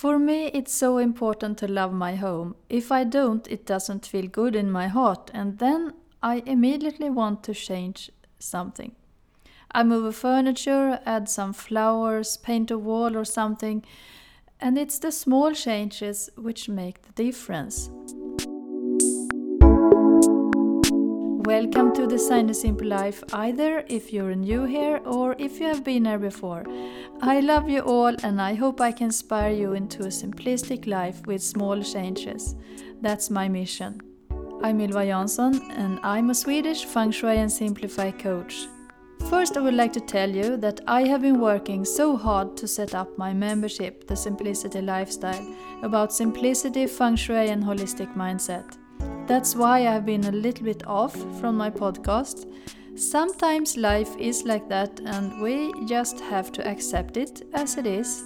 For me, it's so important to love my home. If I don't, it doesn't feel good in my heart, and then I immediately want to change something. I move a furniture, add some flowers, paint a wall or something, and it's the small changes which make the difference. Welcome to Design a Simple Life, either if you're new here or if you have been here before. I love you all and I hope I can inspire you into a simplistic life with small changes. That's my mission. I'm Ylva Jansson and I'm a Swedish Feng Shui and Simplify coach. First, I would like to tell you that I have been working so hard to set up my membership, The Simplicity Lifestyle, about simplicity, feng shui, and holistic mindset. That's why I've been a little bit off from my podcast. Sometimes life is like that, and we just have to accept it as it is.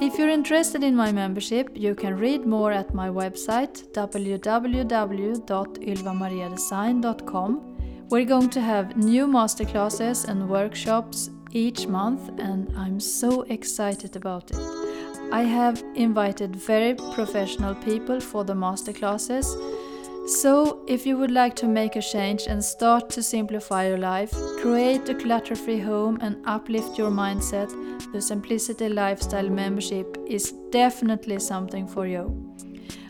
If you're interested in my membership, you can read more at my website www.ylvamariadesign.com. We're going to have new masterclasses and workshops each month, and I'm so excited about it. I have invited very professional people for the masterclasses so, if you would like to make a change and start to simplify your life, create a clutter free home, and uplift your mindset, the Simplicity Lifestyle membership is definitely something for you.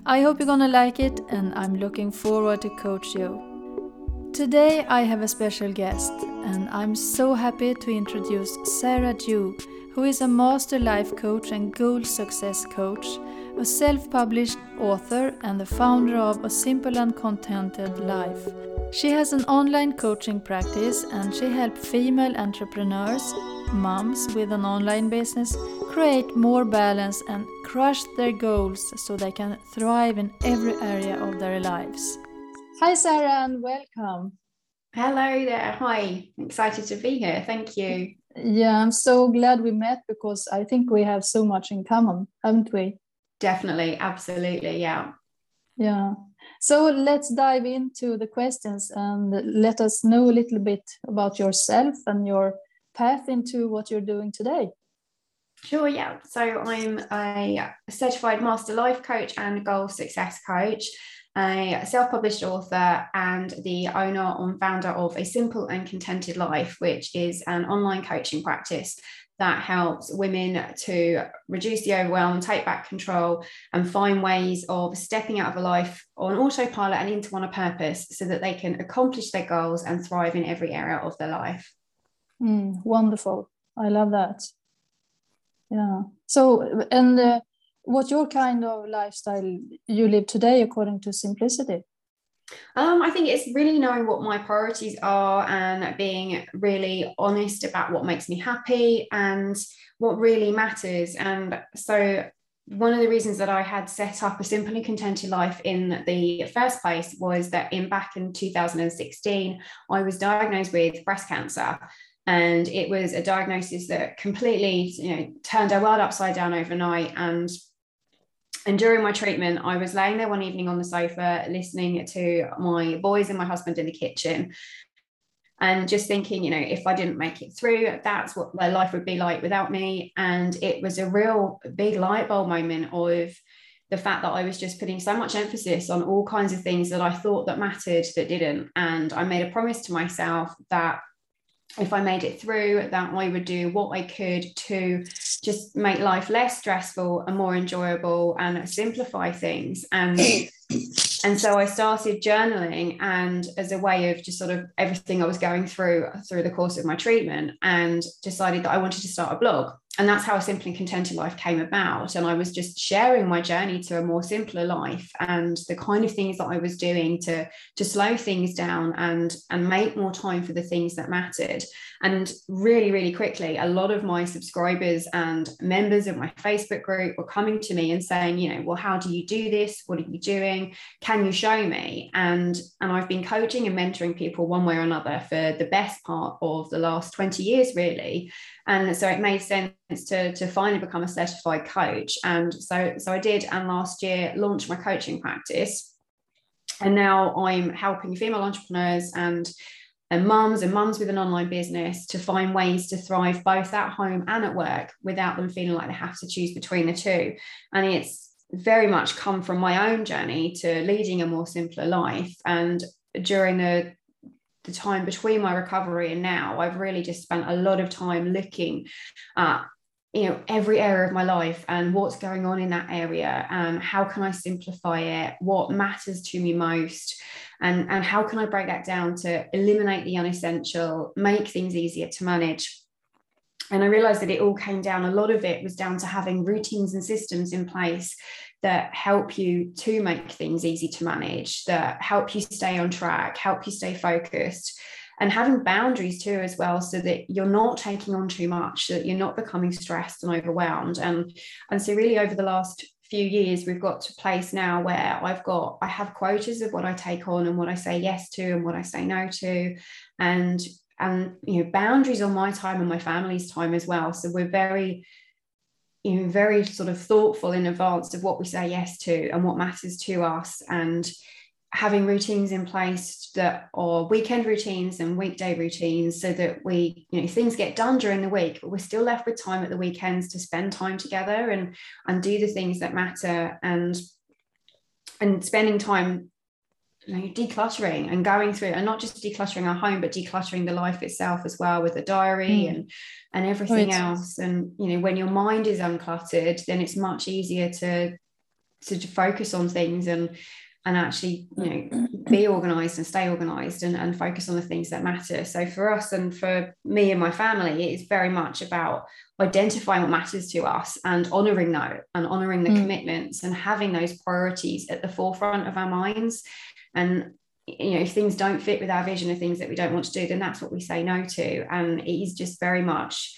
I hope you're gonna like it, and I'm looking forward to coach you. Today, I have a special guest, and I'm so happy to introduce Sarah Dew, who is a master life coach and goal success coach a self published author and the founder of A Simple and Contented Life. She has an online coaching practice and she helps female entrepreneurs, moms with an online business, create more balance and crush their goals so they can thrive in every area of their lives. Hi, Sarah, and welcome. Hello there. Hi. Excited to be here. Thank you. Yeah, I'm so glad we met because I think we have so much in common, haven't we? Definitely absolutely yeah. Yeah. So let's dive into the questions and let us know a little bit about yourself and your path into what you're doing today. Sure, yeah. So I'm a certified master life coach and goal success coach, a self published author, and the owner and founder of A Simple and Contented Life, which is an online coaching practice that helps women to reduce the overwhelm, take back control, and find ways of stepping out of a life on autopilot and into on a purpose so that they can accomplish their goals and thrive in every area of their life. Mm, wonderful. I love that. Yeah. So, and uh, what your kind of lifestyle you live today according to simplicity? Um, I think it's really knowing what my priorities are and being really honest about what makes me happy and what really matters. And so, one of the reasons that I had set up a simple and contented life in the first place was that in back in 2016, I was diagnosed with breast cancer. And it was a diagnosis that completely, you know, turned our world upside down overnight. And and during my treatment, I was laying there one evening on the sofa, listening to my boys and my husband in the kitchen, and just thinking, you know, if I didn't make it through, that's what their life would be like without me. And it was a real big light bulb moment of the fact that I was just putting so much emphasis on all kinds of things that I thought that mattered that didn't. And I made a promise to myself that if I made it through, that I would do what I could to just make life less stressful and more enjoyable and simplify things. And and so I started journaling and as a way of just sort of everything I was going through through the course of my treatment and decided that I wanted to start a blog and that's how a simple and contented life came about. And i was just sharing my journey to a more simpler life and the kind of things that i was doing to to slow things down and and make more time for the things that mattered. And really really quickly a lot of my subscribers and members of my facebook group were coming to me and saying you know well how do you do this? What are you doing? Can you show me? And and i've been coaching and mentoring people one way or another for the best part of the last 20 years really and so it made sense to, to finally become a certified coach and so so i did and last year launched my coaching practice and now i'm helping female entrepreneurs and and mums and mums with an online business to find ways to thrive both at home and at work without them feeling like they have to choose between the two. And it's very much come from my own journey to leading a more simpler life. And during the the time between my recovery and now, I've really just spent a lot of time looking at you know every area of my life and what's going on in that area and how can i simplify it what matters to me most and and how can i break that down to eliminate the unessential make things easier to manage. And i realized that it all came down a lot of it was down to having routines and systems in place that help you to make things easy to manage that help you stay on track help you stay focused and having boundaries too as well so that you're not taking on too much so that you're not becoming stressed and overwhelmed. And and so really over the last few years we've got to a place now where I've got I have quotas of what I take on and what I say yes to and what I say no to. And and you know boundaries on my time and my family's time as well. So we're very you know very sort of thoughtful in advance of what we say yes to and what matters to us and having routines in place that are weekend routines and weekday routines so that we you know things get done during the week but we're still left with time at the weekends to spend time together and and do the things that matter and and spending time you know, decluttering and going through and not just decluttering our home but decluttering the life itself as well with the diary mm. and and everything right. else and you know when your mind is uncluttered then it's much easier to to focus on things and and actually you know be organized and stay organized and, and focus on the things that matter so for us and for me and my family it's very much about identifying what matters to us and honoring that and honoring the mm. commitments and having those priorities at the forefront of our minds and you know if things don't fit with our vision of things that we don't want to do then that's what we say no to. And it is just very much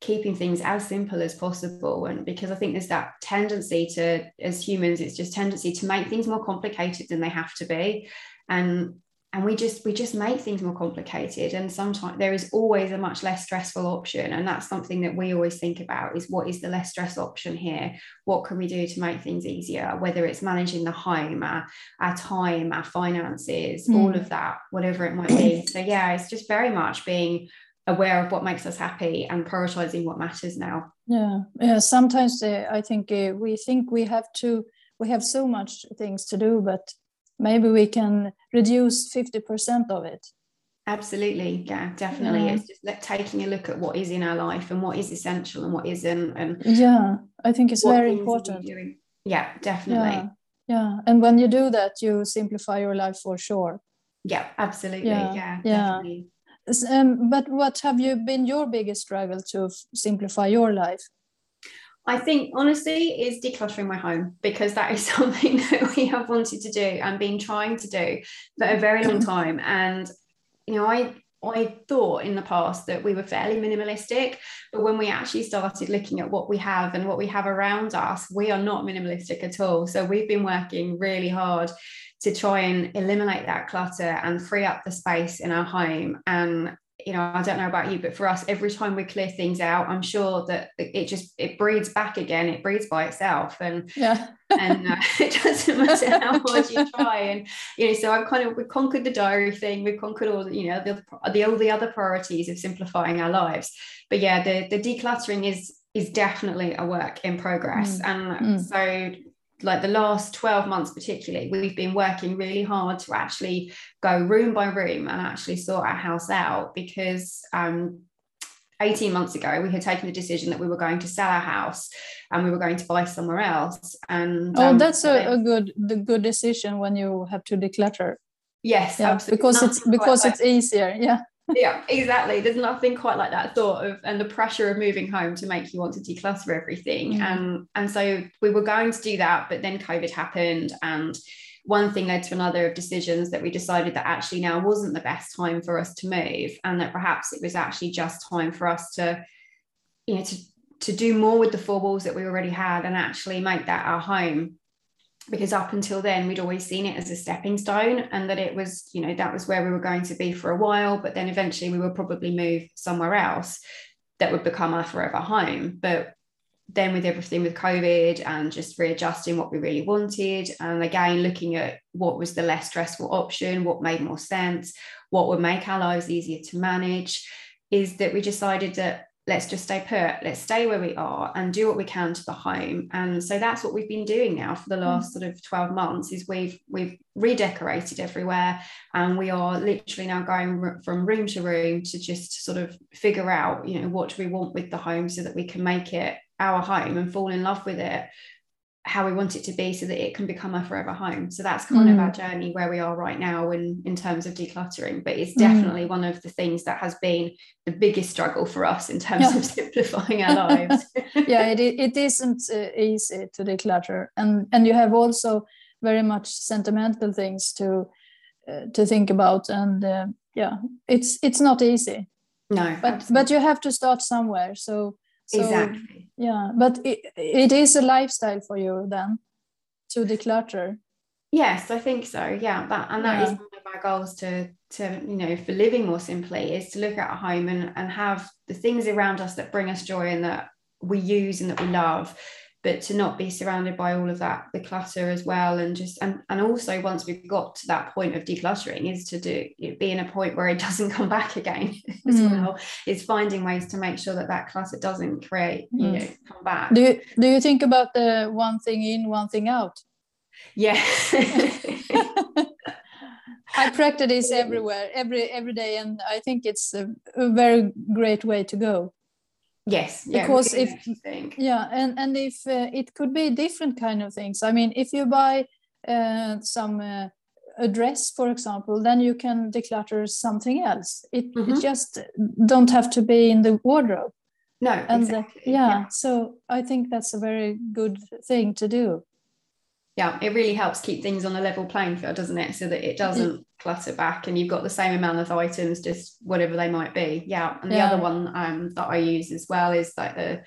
keeping things as simple as possible. And because i think there's that tendency to as humans it's just tendency to make things more complicated than they have to be. And and we just we just make things more complicated. And sometimes there is always a much less stressful option. And that's something that we always think about is what is the less stress option here? What can we do to make things easier? Whether it's managing the home our, our time our finances mm. all of that whatever it might be. So yeah it's just very much being aware of what makes us happy and prioritizing what matters now. Yeah. Yeah sometimes uh, i think uh, we think we have to we have so much things to do but maybe we can reduce 50% of it absolutely yeah definitely yeah. it's just like taking a look at what is in our life and what is essential and what isn't and yeah i think it's very important yeah definitely yeah. yeah and when you do that you simplify your life for sure yeah absolutely yeah yeah, yeah. Definitely. Um, but what have you been your biggest struggle to simplify your life? I think honestly is decluttering my home because that is something that we have wanted to do and been trying to do for a very long mm-hmm. time. And you know, I I thought in the past that we were fairly minimalistic, but when we actually started looking at what we have and what we have around us, we are not minimalistic at all. So we've been working really hard to try and eliminate that clutter and free up the space in our home. And you know, I don't know about you, but for us, every time we clear things out, I'm sure that it just it breeds back again. It breeds by itself, and yeah, and uh, it doesn't matter how hard you try. And you know, so I've kind of we conquered the diary thing. We've conquered all you know the, the all the other priorities of simplifying our lives. But yeah, the the decluttering is is definitely a work in progress, mm. and mm. so like the last 12 months particularly we've been working really hard to actually go room by room and actually sort our house out because um, 18 months ago we had taken the decision that we were going to sell our house and we were going to buy somewhere else and oh um, that's a, a, good the good decision when you have to declutter. Yes yeah, because it's because it's easier yeah yeah, exactly. There's nothing quite like that thought of and the pressure of moving home to make you want to declutter everything. Mm. Um, and so we were going to do that, but then COVID happened and one thing led to another of decisions that we decided that actually now wasn't the best time for us to move and that perhaps it was actually just time for us to you know to to do more with the four walls that we already had and actually make that our home because up until then we'd always seen it as a stepping stone and that it was you know that was where we were going to be for a while but then eventually we would probably move somewhere else that would become our forever home. But then with everything with COVID and just readjusting what we really wanted, and again looking at what was the less stressful option, what made more sense, what would make our lives easier to manage, is that we decided that let's just stay put let's stay where we are and do what we can to the home and so that's what we've been doing now for the mm. last sort of 12 months is we've we've redecorated everywhere and we are literally now going from room to room to just sort of figure out you know what do we want with the home so that we can make it our home and fall in love with it how we want it to be so that it can become a forever home. So that's kind mm. of our journey where we are right now in, in terms of decluttering. But it's mm. definitely mm. one of the things that has been the biggest struggle for us in terms yeah. of simplifying our lives. yeah, it, it isn't uh, easy to declutter. And, and you have also very much sentimental things to uh, to think about. And uh, yeah, it's it's not easy. No, but absolutely. but you have to start somewhere. So so, exactly. Yeah, but it, it is a lifestyle for you then to declutter. Yes, I think so. Yeah, that and that yeah. is one of our goals to to you know for living more simply is to look at a home and and have the things around us that bring us joy and that we use and that we love but to not be surrounded by all of that the clutter as well and just and, and also once we've got to that point of decluttering is to do be in a point where it doesn't come back again as mm. well is finding ways to make sure that that clutter doesn't create you mm. know come back do you do you think about the one thing in one thing out yeah I practice this everywhere, every every day, and I think it's a, a very great way to go yes. Yeah, because if yeah and and if uh, it could be different kind of things. I mean if you buy uh, some uh, a dress for example then you can declutter something else. It, mm-hmm. it, just don't have to be in the wardrobe. No and exactly. yeah, yeah. so i think that's a very good thing to do yeah, it really helps keep things on a level playing field, doesn't it? So that it doesn't clutter back and you've got the same amount of items, just whatever they might be. Yeah. And the yeah. other one um, that I use as well is like the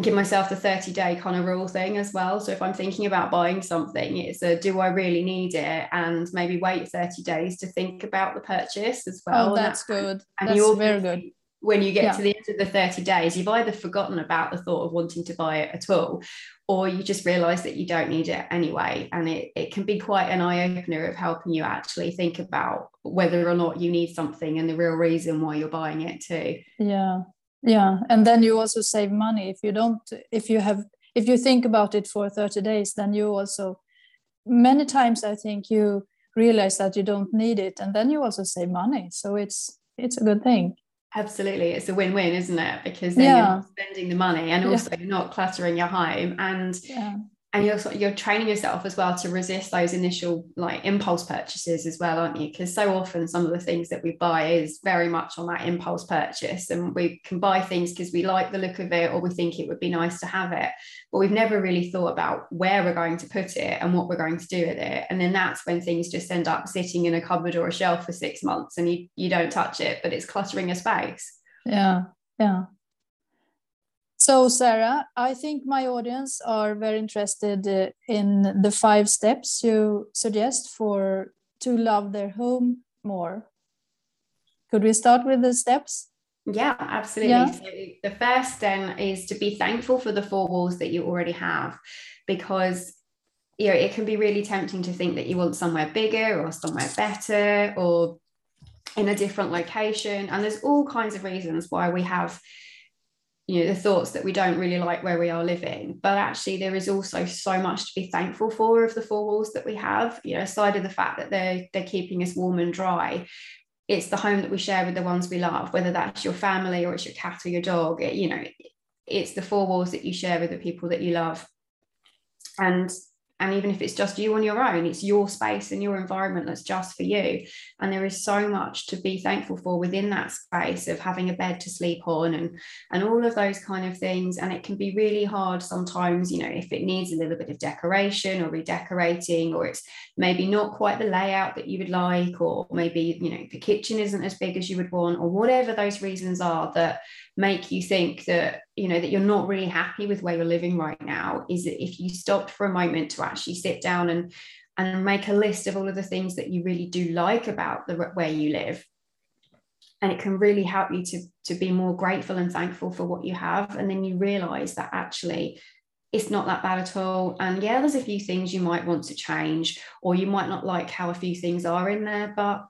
give myself the 30 day kind of rule thing as well. So if I'm thinking about buying something, it's a do I really need it? And maybe wait 30 days to think about the purchase as well. Oh, that's and good. And that's you're very good when you get yeah. to the end of the 30 days, you've either forgotten about the thought of wanting to buy it at all, or you just realize that you don't need it anyway. And it, it can be quite an eye opener of helping you actually think about whether or not you need something and the real reason why you're buying it too. Yeah. Yeah. And then you also save money. If you don't, if you have, if you think about it for 30 days, then you also, many times I think you realize that you don't need it and then you also save money. So it's, it's a good thing. Absolutely. It's a win win, isn't it? Because then yeah. you're spending the money and also yeah. you're not cluttering your home. And yeah and you're you're training yourself as well to resist those initial like impulse purchases as well aren't you? Because so often some of the things that we buy is very much on that impulse purchase and we can buy things because we like the look of it or we think it would be nice to have it but we've never really thought about where we're going to put it and what we're going to do with it. And then that's when things just end up sitting in a cupboard or a shelf for 6 months and you you don't touch it but it's cluttering a space. Yeah yeah so, Sarah, I think my audience are very interested uh, in the five steps you suggest for to love their home more. Could we start with the steps? Yeah, absolutely. Yeah. So the first then is to be thankful for the four walls that you already have because you know it can be really tempting to think that you want somewhere bigger or somewhere better or in a different location and there's all kinds of reasons why we have you know the thoughts that we don't really like where we are living. But actually there is also so much to be thankful for of the four walls that we have. You know aside of the fact that they're they're keeping us warm and dry it's the home that we share with the ones we love whether that's your family or it's your cat or your dog. It, you know it's the four walls that you share with the people that you love. And and even if it's just you on your own it's your space and your environment that's just for you. And there is so much to be thankful for within that space of having a bed to sleep on and and all of those kind of things. And it can be really hard sometimes you know if it needs a little bit of decoration or redecorating or it's maybe not quite the layout that you would like or maybe you know the kitchen isn't as big as you would want or whatever those reasons are that make you think that you know that you're not really happy with where you're living right now is that if you stopped for a moment to actually sit down and and make a list of all of the things that you really do like about the where you live and it can really help you to to be more grateful and thankful for what you have and then you realize that actually it's not that bad at all. And yeah there's a few things you might want to change or you might not like how a few things are in there but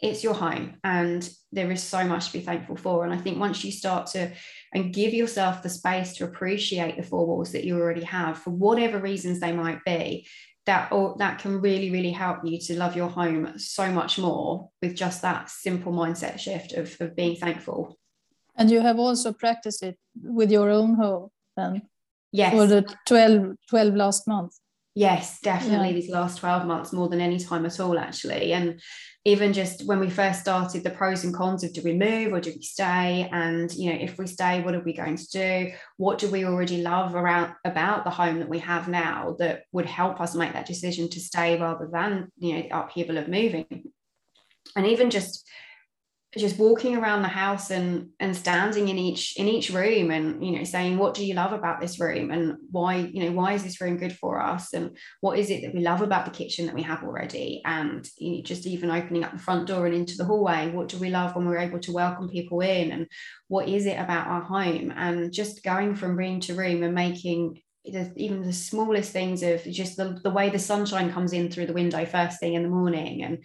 it's your home and there is so much to be thankful for. And i think once you start to and give yourself the space to appreciate the four walls that you already have for whatever reasons they might be that or that can really really help you to love your home so much more with just that simple mindset shift of, of being thankful. And you have also practiced it with your own home then? Yes. For the 12 12 last months yes definitely yeah. these last 12 months more than any time at all actually. And even just when we first started the pros and cons of do we move or do we stay? And you know if we stay what are we going to do? What do we already love around about the home that we have now that would help us make that decision to stay rather than you know the upheaval of moving? And even just just walking around the house and and standing in each in each room and you know saying what do you love about this room? And why you know why is this room good for us? And what is it that we love about the kitchen that we have already? And you know, just even opening up the front door and into the hallway what do we love when we're able to welcome people in? And what is it about our home? And just going from room to room and making the, even the smallest things of just the, the way the sunshine comes in through the window first thing in the morning and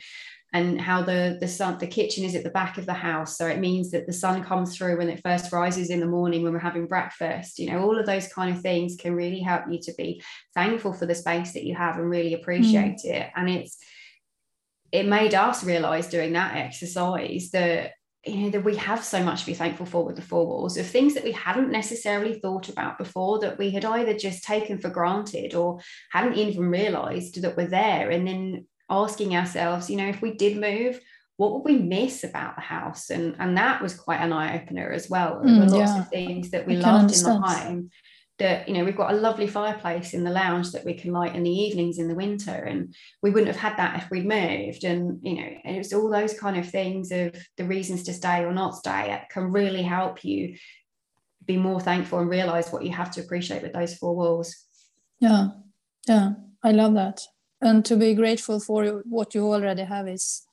and how the the sun the kitchen is at the back of the house. So it means that the sun comes through when it first rises in the morning when we're having breakfast. You know all of those kind of things can really help you to be thankful for the space that you have and really appreciate mm. it. And it's it made us realize doing that exercise that you know that we have so much to be thankful for with the four walls of things that we hadn't necessarily thought about before that we had either just taken for granted or hadn't even realized that were there. And then asking ourselves, you know, if we did move, what would we miss about the house? And and that was quite an eye opener as well. There were mm, lots yeah. of things that we I loved in the home. That you know, we've got a lovely fireplace in the lounge that we can light in the evenings in the winter, and we wouldn't have had that if we'd moved. And you know, and it's all those kind of things of the reasons to stay or not stay that can really help you be more thankful and realize what you have to appreciate with those four walls. Yeah, yeah, I love that and to be grateful for what you already have is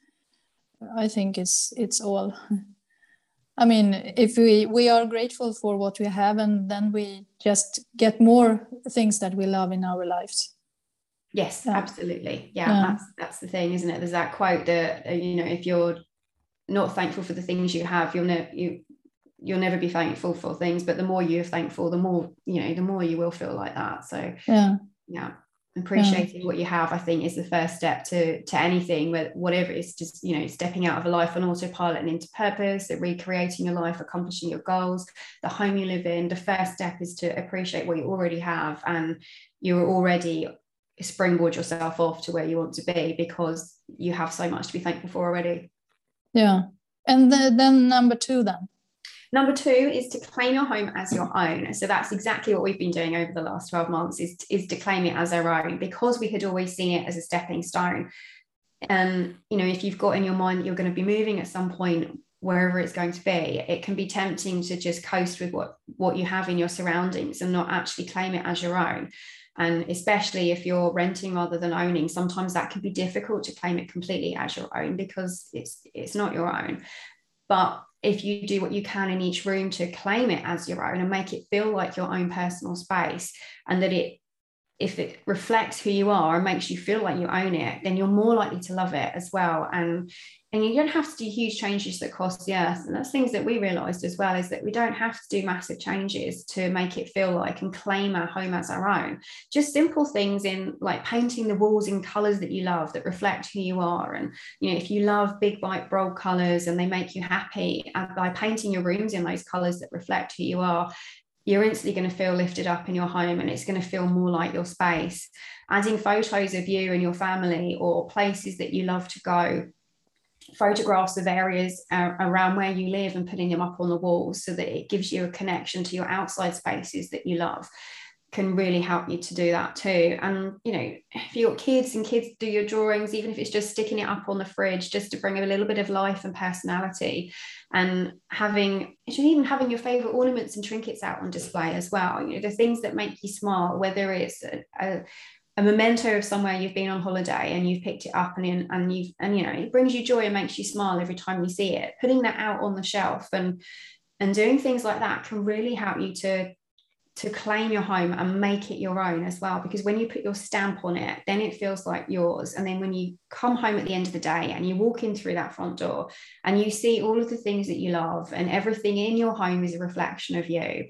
i think it's it's all. I mean if we we are grateful for what we have and then we just get more things that we love in our lives. Yes yeah. absolutely. Yeah, yeah, that's that's the thing isn't it? There's that quote that uh, you know if you're not thankful for the things you have you'll never you you'll never be thankful for things. But the more you're thankful the more you know the more you will feel like that. So yeah. yeah appreciating yeah. what you have i think is the first step to to anything whatever it's just you know stepping out of a life on autopilot and into purpose recreating your life accomplishing your goals the home you live in the first step is to appreciate what you already have and you're already springboard yourself off to where you want to be because you have so much to be thankful for already. Yeah. And the, then number two then Number two is to claim your home as your own. So that's exactly what we've been doing over the last 12 months is, is to claim it as our own because we had always seen it as a stepping stone. And, you know, if you've got in your mind you're going to be moving at some point, wherever it's going to be, it can be tempting to just coast with what, what you have in your surroundings and not actually claim it as your own. And especially if you're renting rather than owning, sometimes that can be difficult to claim it completely as your own because it's it's not your own. But if you do what you can in each room to claim it as your own and make it feel like your own personal space and that it if it reflects who you are and makes you feel like you own it then you're more likely to love it as well. And and you don't have to do huge changes that cost the earth. And that's things that we realized as well is that we don't have to do massive changes to make it feel like and claim our home as our own. Just simple things in like painting the walls in colors that you love that reflect who you are. And you know if you love big bright bold colors and they make you happy uh, by painting your rooms in those colors that reflect who you are you're instantly going to feel lifted up in your home and it's going to feel more like your space. Adding photos of you and your family or places that you love to go photographs of areas uh, around where you live and putting them up on the walls so that it gives you a connection to your outside spaces that you love can really help you to do that too. And you know if got kids and kids do your drawings even if it's just sticking it up on the fridge just to bring a little bit of life and personality. And having even having your favorite ornaments and trinkets out on display as well. You know the things that make you smile whether it's a, a a memento of somewhere you've been on holiday and you've picked it up and and you've and you know it brings you joy and makes you smile every time you see it. Putting that out on the shelf and and doing things like that can really help you to to claim your home and make it your own as well because when you put your stamp on it then it feels like yours and then when you come home at the end of the day and you walk in through that front door and you see all of the things that you love and everything in your home is a reflection of you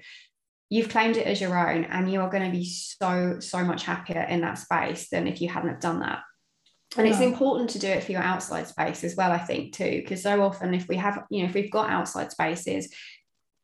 you've claimed it as your own and you are going to be so so much happier in that space than if you hadn't have done that and yeah. it's important to do it for your outside space as well i think too because so often if we have you know if we've got outside spaces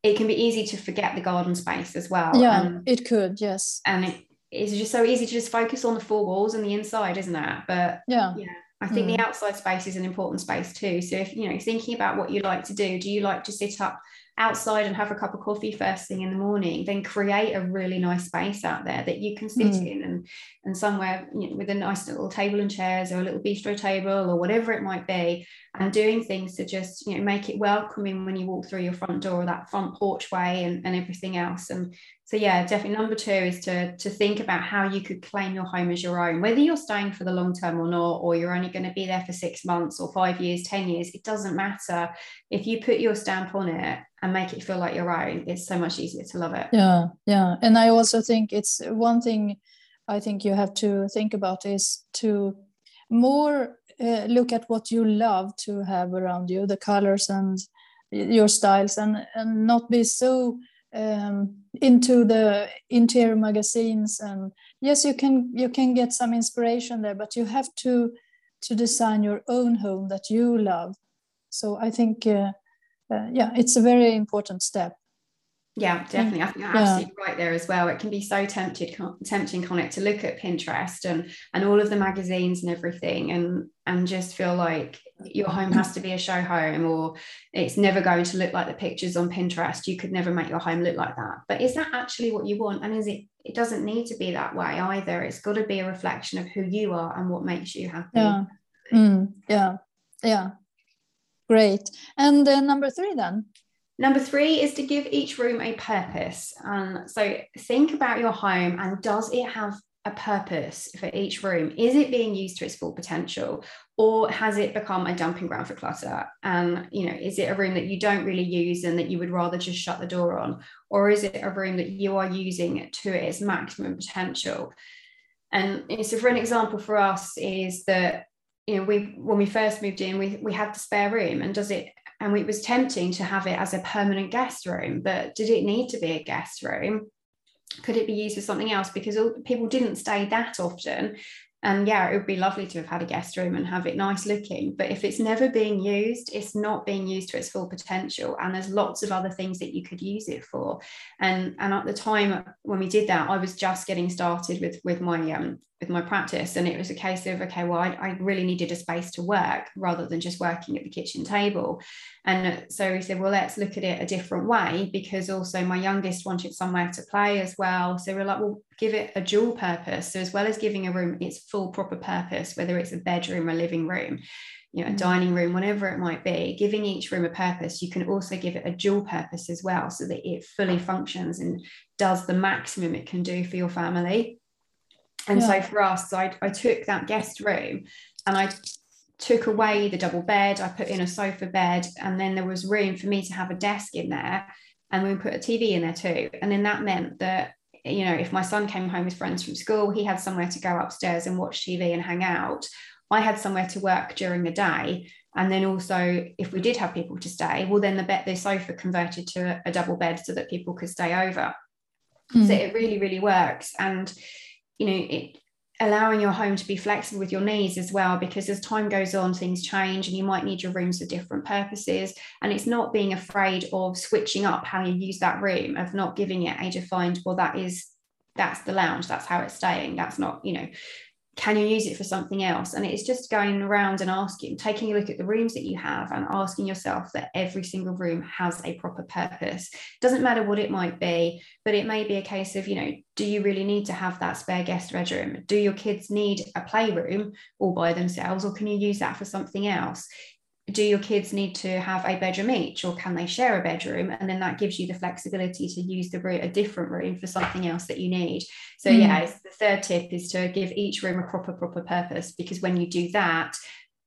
it can be easy to forget the garden space as well yeah um, it could yes and it, it's just so easy to just focus on the four walls and the inside isn't it but yeah yeah I think mm. the outside space is an important space too. So if you know, thinking about what you like to do, do you like to sit up outside and have a cup of coffee first thing in the morning, then create a really nice space out there that you can sit mm. in and and somewhere you know, with a nice little table and chairs or a little bistro table or whatever it might be, and doing things to just you know make it welcoming when you walk through your front door or that front porchway and, and everything else. And so yeah, definitely number two is to to think about how you could claim your home as your own, whether you're staying for the long term or not, or you're only going to be there for six months or five years, ten years. It doesn't matter if you put your stamp on it and make it feel like your own it's so much easier to love it. Yeah yeah. And i also think it's one thing i think you have to think about is to more uh, look at what you love to have around you the colors and your styles and and not be so um, into the interior magazines and yes you can you can get some inspiration there but you have to to design your own home that you love. So i think uh, uh, yeah, it's a very important step. Yeah, definitely. I think you're absolutely yeah. right there as well. It can be so tempted, tempting, Connect, to look at Pinterest and and all of the magazines and everything, and and just feel like your home has to be a show home, or it's never going to look like the pictures on Pinterest. You could never make your home look like that. But is that actually what you want? And is it? It doesn't need to be that way either. It's got to be a reflection of who you are and what makes you happy. Yeah. Mm, yeah. Yeah. Great. And uh, number three, then? Number three is to give each room a purpose. Um, so think about your home and does it have a purpose for each room? Is it being used to its full potential? Or has it become a dumping ground for clutter? And you know, is it a room that you don't really use and that you would rather just shut the door on? Or is it a room that you are using to its maximum potential? And so for an example for us is that you know we when we first moved in we we had the spare room and does it and it was tempting to have it as a permanent guest room but did it need to be a guest room? Could it be used for something else? Because people didn't stay that often. And yeah it would be lovely to have had a guest room and have it nice looking but if it's never being used it's not being used to its full potential. And there's lots of other things that you could use it for. And and at the time when we did that i was just getting started with with my um with my practice and it was a case of okay well I, I, really needed a space to work rather than just working at the kitchen table and so we said well let's look at it a different way because also my youngest wanted somewhere to play as well so we're like well give it a dual purpose so as well as giving a room its full proper purpose whether it's a bedroom or living room you know, a mm. dining room, whatever it might be, giving each room a purpose, you can also give it a dual purpose as well so that it fully functions and does the maximum it can do for your family. And yeah. so for us, I, I took that guest room and I took away the double bed, I put in a sofa bed, and then there was room for me to have a desk in there. And we put a TV in there too. And then that meant that, you know, if my son came home with friends from school, he had somewhere to go upstairs and watch TV and hang out. I had somewhere to work during the day. And then also, if we did have people to stay, well, then the bed, the sofa converted to a, a double bed so that people could stay over. Mm. So it really, really works. And you know it allowing your home to be flexible with your needs as well because as time goes on things change and you might need your rooms for different purposes. And it's not being afraid of switching up how you use that room of not giving it a defined well that is that's the lounge that's how it's staying that's not you know can you use it for something else? And it's just going around and asking, taking a look at the rooms that you have and asking yourself that every single room has a proper purpose. Doesn't matter what it might be, but it may be a case of, you know, do you really need to have that spare guest bedroom? Do your kids need a playroom all by themselves, or can you use that for something else? Do your kids need to have a bedroom each or can they share a bedroom? And then that gives you the flexibility to use the room a different room for something else that you need. So mm. yeah the third tip is to give each room a proper proper purpose because when you do that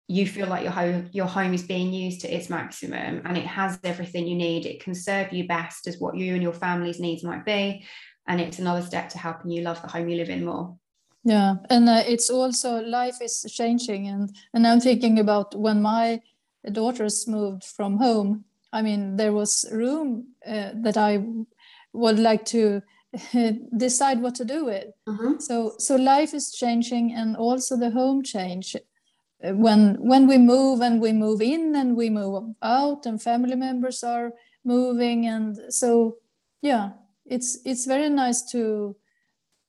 you feel like your home your home is being used to its maximum and it has everything you need. It can serve you best as what you and your family's needs might be and it's another step to helping you love the home you live in more. Yeah and uh, it's also life is changing and and i'm thinking about when my daughters moved from home. I mean there was room uh, that i would like to decide what to do with. Mm-hmm. so so life is changing and also the home change. When when we move and we move in and we move out and family members are moving and so yeah it's it's very nice to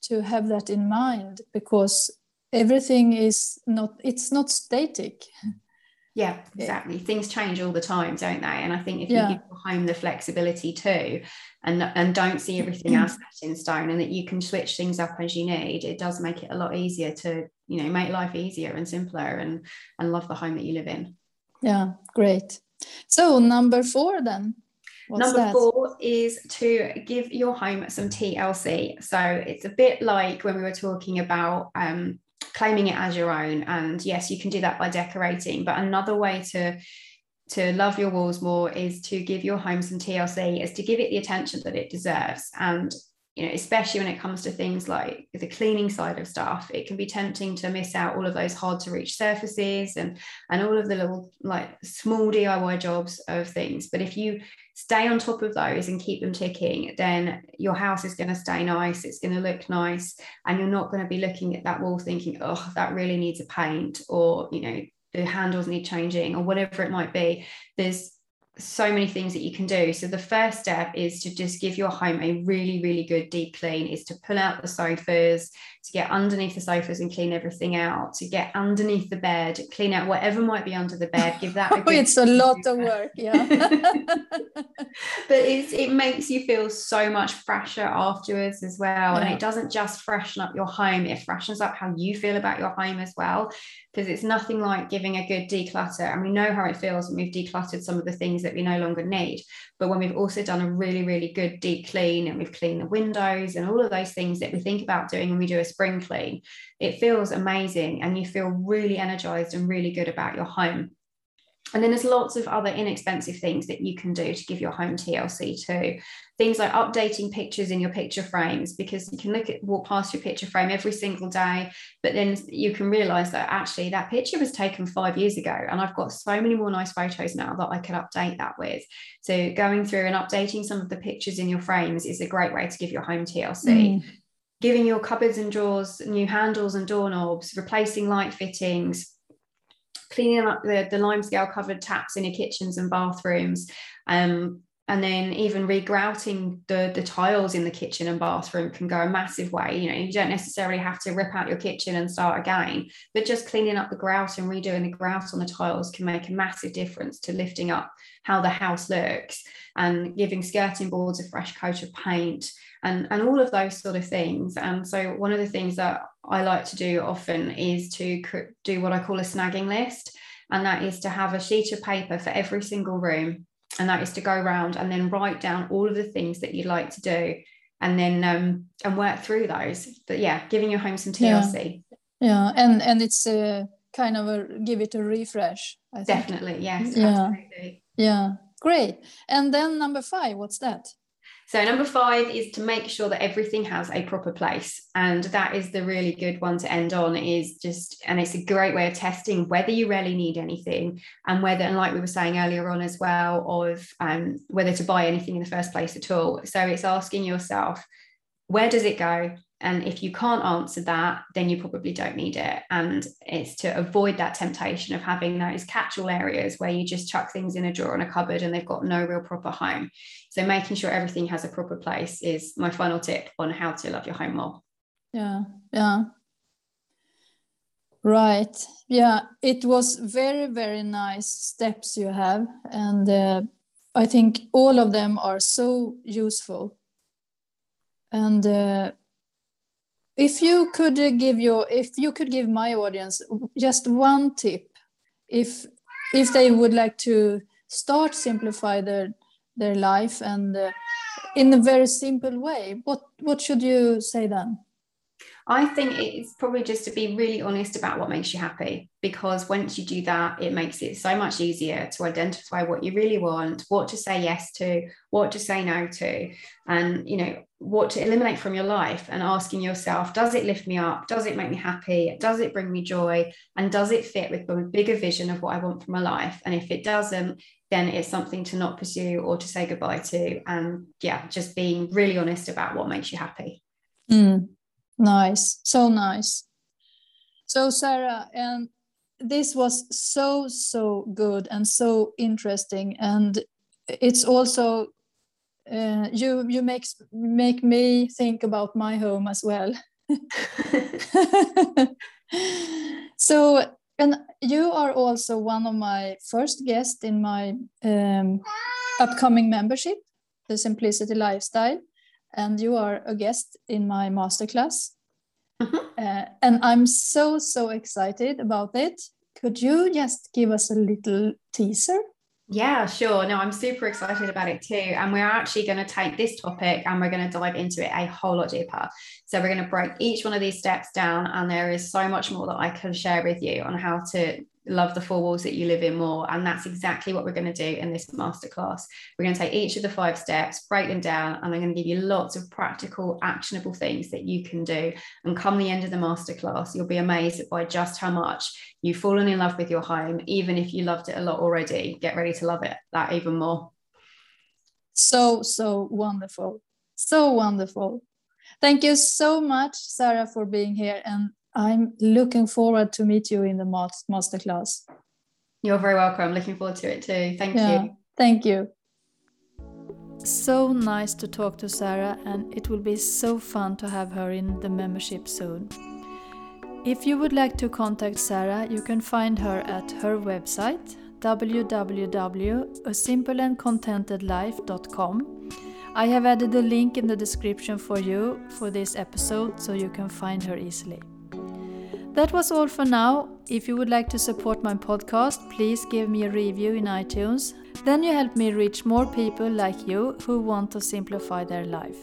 to have that in mind because everything is not it's not static yeah exactly things change all the time don't they and i think if yeah. you give your home the flexibility too and and don't see everything else set in stone and that you can switch things up as you need it does make it a lot easier to you know make life easier and simpler and and love the home that you live in yeah great so number four then What's Number that? four is to give your home some TLC. So it's a bit like when we were talking about um, claiming it as your own. And yes, you can do that by decorating, but another way to to love your walls more is to give your home some TLC, is to give it the attention that it deserves. And you know, especially when it comes to things like the cleaning side of stuff, it can be tempting to miss out all of those hard to reach surfaces and and all of the little like small DIY jobs of things. But if you stay on top of those and keep them ticking, then your house is going to stay nice, it's going to look nice, and you're not going to be looking at that wall thinking, oh, that really needs a paint, or you know, the handles need changing, or whatever it might be. There's so many things that you can do. So the first step is to just give your home a really, really good deep clean, is to pull out the sofas, to get underneath the sofas and clean everything out, to get underneath the bed, clean out whatever might be under the bed, give that a oh, it's a lot of work, yeah. but it's, it makes you feel so much fresher afterwards as well. Yeah. And it doesn't just freshen up your home, it freshens up how you feel about your home as well because it's nothing like giving a good declutter. And we know how it feels when we've decluttered some of the things that we no longer need. But when we've also done a really, really good deep clean and we've cleaned the windows and all of those things that we think about doing when we do a spring clean, it feels amazing and you feel really energized and really good about your home. And then there's lots of other inexpensive things that you can do to give your home TLC too. Things like updating pictures in your picture frames, because you can look at walk past your picture frame every single day, but then you can realize that actually that picture was taken five years ago. And I've got so many more nice photos now that I could update that with. So going through and updating some of the pictures in your frames is a great way to give your home TLC. Mm. Giving your cupboards and drawers new handles and doorknobs, replacing light fittings, cleaning up the, the lime scale covered taps in your kitchens and bathrooms. Um, and then even regrouting the, the tiles in the kitchen and bathroom can go a massive way. You know, you don't necessarily have to rip out your kitchen and start again, but just cleaning up the grout and redoing the grout on the tiles can make a massive difference to lifting up how the house looks and giving skirting boards a fresh coat of paint and, and all of those sort of things. And so one of the things that I like to do often is to do what I call a snagging list. And that is to have a sheet of paper for every single room. And that is to go around and then write down all of the things that you'd like to do and then um, and work through those. But yeah, giving your home some TLC. Yeah, yeah. and and it's a kind of a give it a refresh. I think. Definitely, yes. Yeah, absolutely. yeah, great. And then number five, what's that? So, number five is to make sure that everything has a proper place. And that is the really good one to end on, is just, and it's a great way of testing whether you really need anything and whether, and like we were saying earlier on as well, of um, whether to buy anything in the first place at all. So, it's asking yourself, where does it go? And if you can't answer that, then you probably don't need it. And it's to avoid that temptation of having those catch all areas where you just chuck things in a drawer and a cupboard and they've got no real proper home. So making sure everything has a proper place is my final tip on how to love your home more. Yeah, yeah. Right. Yeah, it was very, very nice steps you have. And uh, I think all of them are so useful. And uh, if you could give your if you could give my audience just one tip if if they would like to start simplify their their life and uh, in a very simple way, what what should you say then? I think it's probably just to be really honest about what makes you happy because once you do that, it makes it so much easier to identify what you really want, what to say yes to, what to say no to, and you know, what to eliminate from your life and asking yourself, does it lift me up? Does it make me happy? Does it bring me joy? And does it fit with the bigger vision of what I want for my life? And if it doesn't, then it's something to not pursue or to say goodbye to. And yeah, just being really honest about what makes you happy. Mm. Nice, so nice. So, Sarah, and this was so, so good and so interesting. And it's also, uh, you, you make, make me think about my home as well. so, and you are also one of my first guests in my um, upcoming membership, the Simplicity Lifestyle and you are a guest in my masterclass. Mm-hmm. Uh, and I'm so, so excited about it. Could you just give us a little teaser? Yeah, sure. No, I'm super excited about it too. And we're actually going to take this topic and we're going to dive into it a whole lot deeper. So we're going to break each one of these steps down. And there is so much more that I can share with you on how to love the four walls that you live in more. And that's exactly what we're going to do in this masterclass. We're going to take each of the five steps, break them down, and I'm going to give you lots of practical, actionable things that you can do. And come the end of the masterclass, you'll be amazed by just how much you've fallen in love with your home, even if you loved it a lot already. Get ready to love it that even more. So, so wonderful. So wonderful. Thank you so much, Sarah, for being here and I'm looking forward to meet you in the masterclass. You're very welcome. I'm Looking forward to it too. Thank yeah, you. Thank you. So nice to talk to Sarah, and it will be so fun to have her in the membership soon. If you would like to contact Sarah, you can find her at her website www.asimpleandcontentedlife.com. I have added a link in the description for you for this episode so you can find her easily. That was all for now. If you would like to support my podcast, please give me a review in iTunes. Then you help me reach more people like you who want to simplify their life.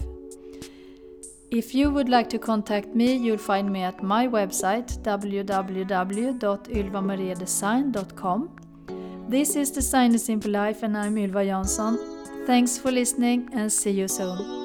If you would like to contact me, you'll find me at my website www.ylvamariedesign.com. This is Design a Simple Life and I'm Ylva Jansson. Thanks for listening and see you soon.